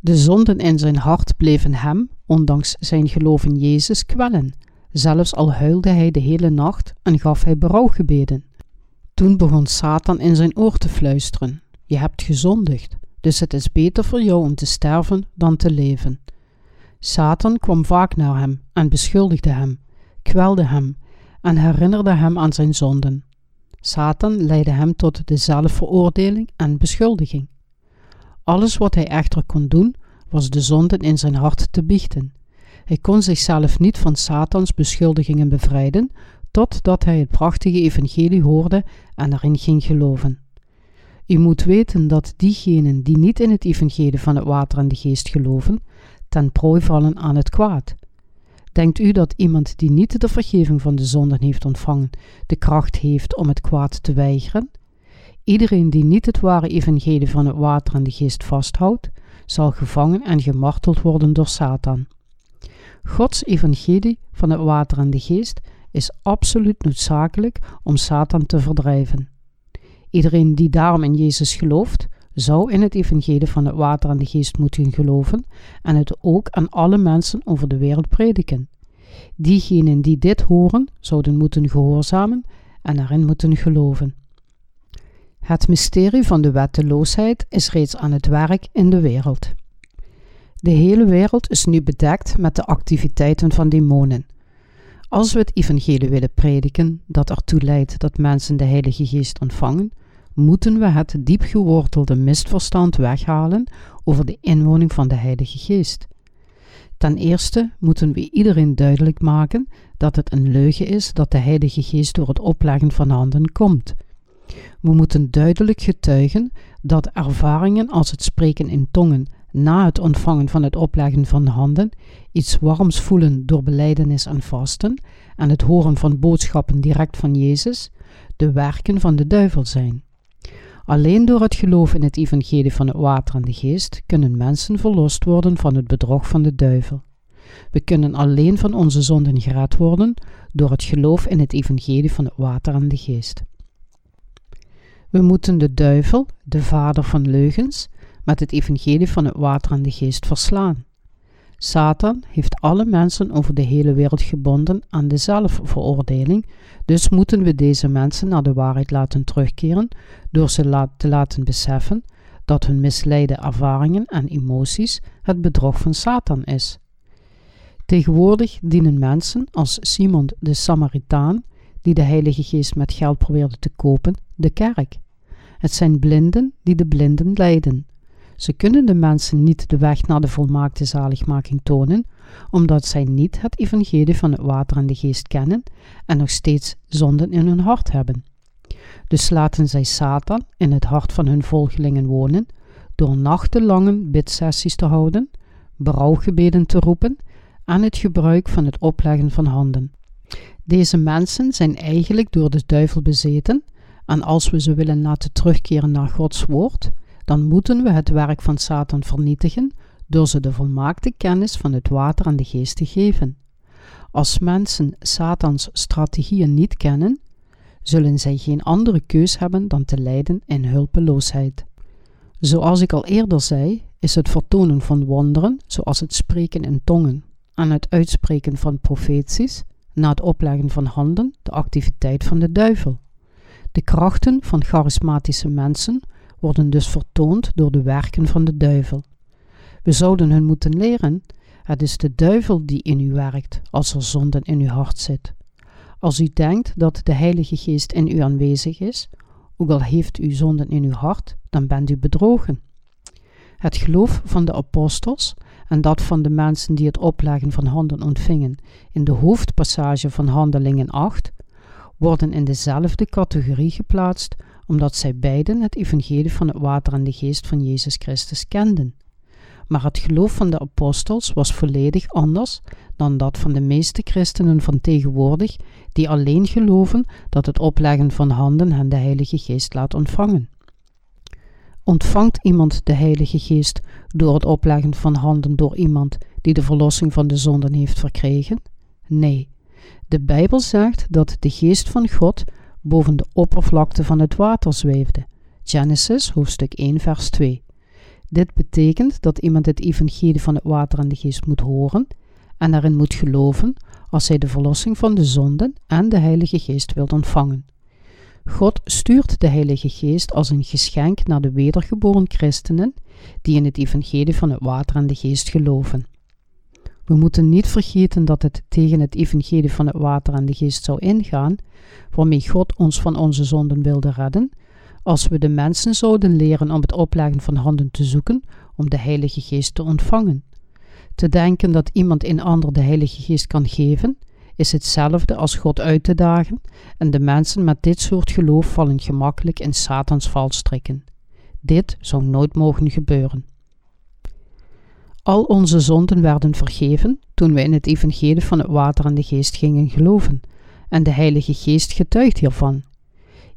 De zonden in zijn hart bleven hem, ondanks zijn geloof in Jezus, kwellen. Zelfs al huilde hij de hele nacht en gaf hij berouwgebeden. Toen begon Satan in zijn oor te fluisteren: Je hebt gezondigd, dus het is beter voor jou om te sterven dan te leven. Satan kwam vaak naar hem en beschuldigde hem, kwelde hem en herinnerde hem aan zijn zonden. Satan leidde hem tot de zelfveroordeling en beschuldiging. Alles wat hij echter kon doen, was de zonden in zijn hart te biechten. Hij kon zichzelf niet van Satans beschuldigingen bevrijden, totdat hij het prachtige evangelie hoorde en erin ging geloven. U moet weten dat diegenen die niet in het evangelie van het water en de geest geloven, ten prooi vallen aan het kwaad. Denkt u dat iemand die niet de vergeving van de zonden heeft ontvangen, de kracht heeft om het kwaad te weigeren? Iedereen die niet het ware evangelie van het water en de geest vasthoudt, zal gevangen en gemarteld worden door Satan. Gods evangelie van het water en de geest is absoluut noodzakelijk om Satan te verdrijven. Iedereen die daarom in Jezus gelooft, zou in het evangelie van het water en de geest moeten geloven en het ook aan alle mensen over de wereld prediken. Diegenen die dit horen, zouden moeten gehoorzamen en erin moeten geloven. Het mysterie van de wetteloosheid is reeds aan het werk in de wereld. De hele wereld is nu bedekt met de activiteiten van demonen. Als we het evangelie willen prediken dat ertoe leidt dat mensen de Heilige Geest ontvangen, moeten we het diep gewortelde misverstand weghalen over de inwoning van de Heilige Geest. Ten eerste moeten we iedereen duidelijk maken dat het een leugen is dat de Heilige Geest door het opleggen van handen komt. We moeten duidelijk getuigen dat ervaringen als het spreken in tongen na het ontvangen van het opleggen van de handen, iets warms voelen door beleidenis en vasten en het horen van boodschappen direct van Jezus, de werken van de duivel zijn. Alleen door het geloof in het evangelie van het water en de geest kunnen mensen verlost worden van het bedrog van de duivel. We kunnen alleen van onze zonden gered worden door het geloof in het evangelie van het water en de geest. We moeten de duivel, de vader van leugens, met het evangelie van het water en de geest verslaan. Satan heeft alle mensen over de hele wereld gebonden aan de zelfveroordeling, dus moeten we deze mensen naar de waarheid laten terugkeren door ze te laten beseffen dat hun misleide ervaringen en emoties het bedrog van Satan is. Tegenwoordig dienen mensen als Simon de Samaritaan, die de Heilige Geest met geld probeerde te kopen, de kerk. Het zijn blinden die de blinden leiden. Ze kunnen de mensen niet de weg naar de volmaakte zaligmaking tonen, omdat zij niet het evangelie van het water en de geest kennen en nog steeds zonden in hun hart hebben. Dus laten zij Satan in het hart van hun volgelingen wonen, door nachtenlange bidsessies te houden, berouwgebeden te roepen en het gebruik van het opleggen van handen. Deze mensen zijn eigenlijk door de duivel bezeten, en als we ze willen laten terugkeren naar Gods woord, dan moeten we het werk van Satan vernietigen door ze de volmaakte kennis van het water en de geest te geven. Als mensen Satans strategieën niet kennen, zullen zij geen andere keus hebben dan te lijden in hulpeloosheid. Zoals ik al eerder zei, is het vertonen van wonderen, zoals het spreken in tongen en het uitspreken van profeties, na het opleggen van handen, de activiteit van de duivel. De krachten van charismatische mensen worden dus vertoond door de werken van de duivel. We zouden hun moeten leren: het is de duivel die in u werkt als er zonden in uw hart zit. Als u denkt dat de Heilige Geest in u aanwezig is, ook al heeft u zonden in uw hart, dan bent u bedrogen. Het geloof van de apostels en dat van de mensen die het opleggen van handen ontvingen in de hoofdpassage van Handelingen 8 worden in dezelfde categorie geplaatst omdat zij beiden het evangelie van het water en de geest van Jezus Christus kenden. Maar het geloof van de apostels was volledig anders dan dat van de meeste christenen van tegenwoordig, die alleen geloven dat het opleggen van handen hen de Heilige Geest laat ontvangen. Ontvangt iemand de Heilige Geest door het opleggen van handen door iemand die de verlossing van de zonden heeft verkregen? Nee. De Bijbel zegt dat de Geest van God boven de oppervlakte van het water zweefde. Genesis hoofdstuk 1 vers 2. Dit betekent dat iemand het evangelie van het water en de geest moet horen en daarin moet geloven als hij de verlossing van de zonden en de Heilige Geest wilt ontvangen. God stuurt de Heilige Geest als een geschenk naar de wedergeboren christenen die in het evangelie van het water en de geest geloven. We moeten niet vergeten dat het tegen het evangelie van het water en de geest zou ingaan, waarmee God ons van onze zonden wilde redden, als we de mensen zouden leren om het opleggen van handen te zoeken om de Heilige Geest te ontvangen. Te denken dat iemand een ander de Heilige Geest kan geven, is hetzelfde als God uit te dagen, en de mensen met dit soort geloof vallen gemakkelijk in Satans valstrikken. Dit zou nooit mogen gebeuren. Al onze zonden werden vergeven toen we in het evangelie van het water en de geest gingen geloven, en de Heilige Geest getuigt hiervan.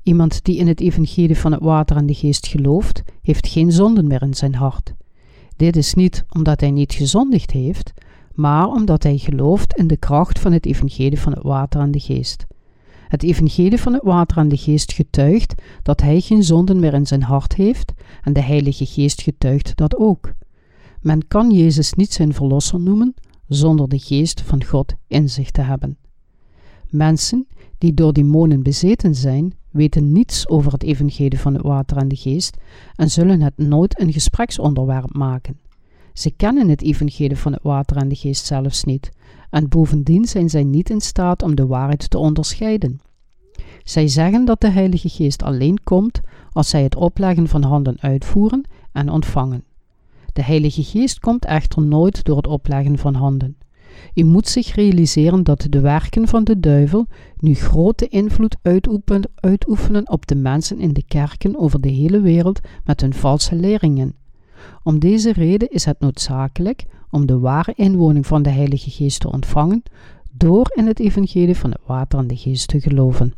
Iemand die in het evangelie van het water en de geest gelooft, heeft geen zonden meer in zijn hart. Dit is niet omdat hij niet gezondigd heeft, maar omdat hij gelooft in de kracht van het evangelie van het water en de geest. Het evangelie van het water en de geest getuigt dat hij geen zonden meer in zijn hart heeft en de Heilige Geest getuigt dat ook. Men kan Jezus niet zijn verlosser noemen zonder de geest van God in zich te hebben. Mensen die door demonen bezeten zijn, weten niets over het evangelie van het water en de geest en zullen het nooit een gespreksonderwerp maken. Ze kennen het evangelie van het water en de geest zelfs niet, en bovendien zijn zij niet in staat om de waarheid te onderscheiden. Zij zeggen dat de Heilige Geest alleen komt als zij het opleggen van handen uitvoeren en ontvangen. De Heilige Geest komt echter nooit door het opleggen van handen. U moet zich realiseren dat de werken van de duivel nu grote invloed uitoefenen op de mensen in de kerken over de hele wereld met hun valse leringen. Om deze reden is het noodzakelijk om de ware inwoning van de Heilige Geest te ontvangen door in het evangelie van het water en de geest te geloven.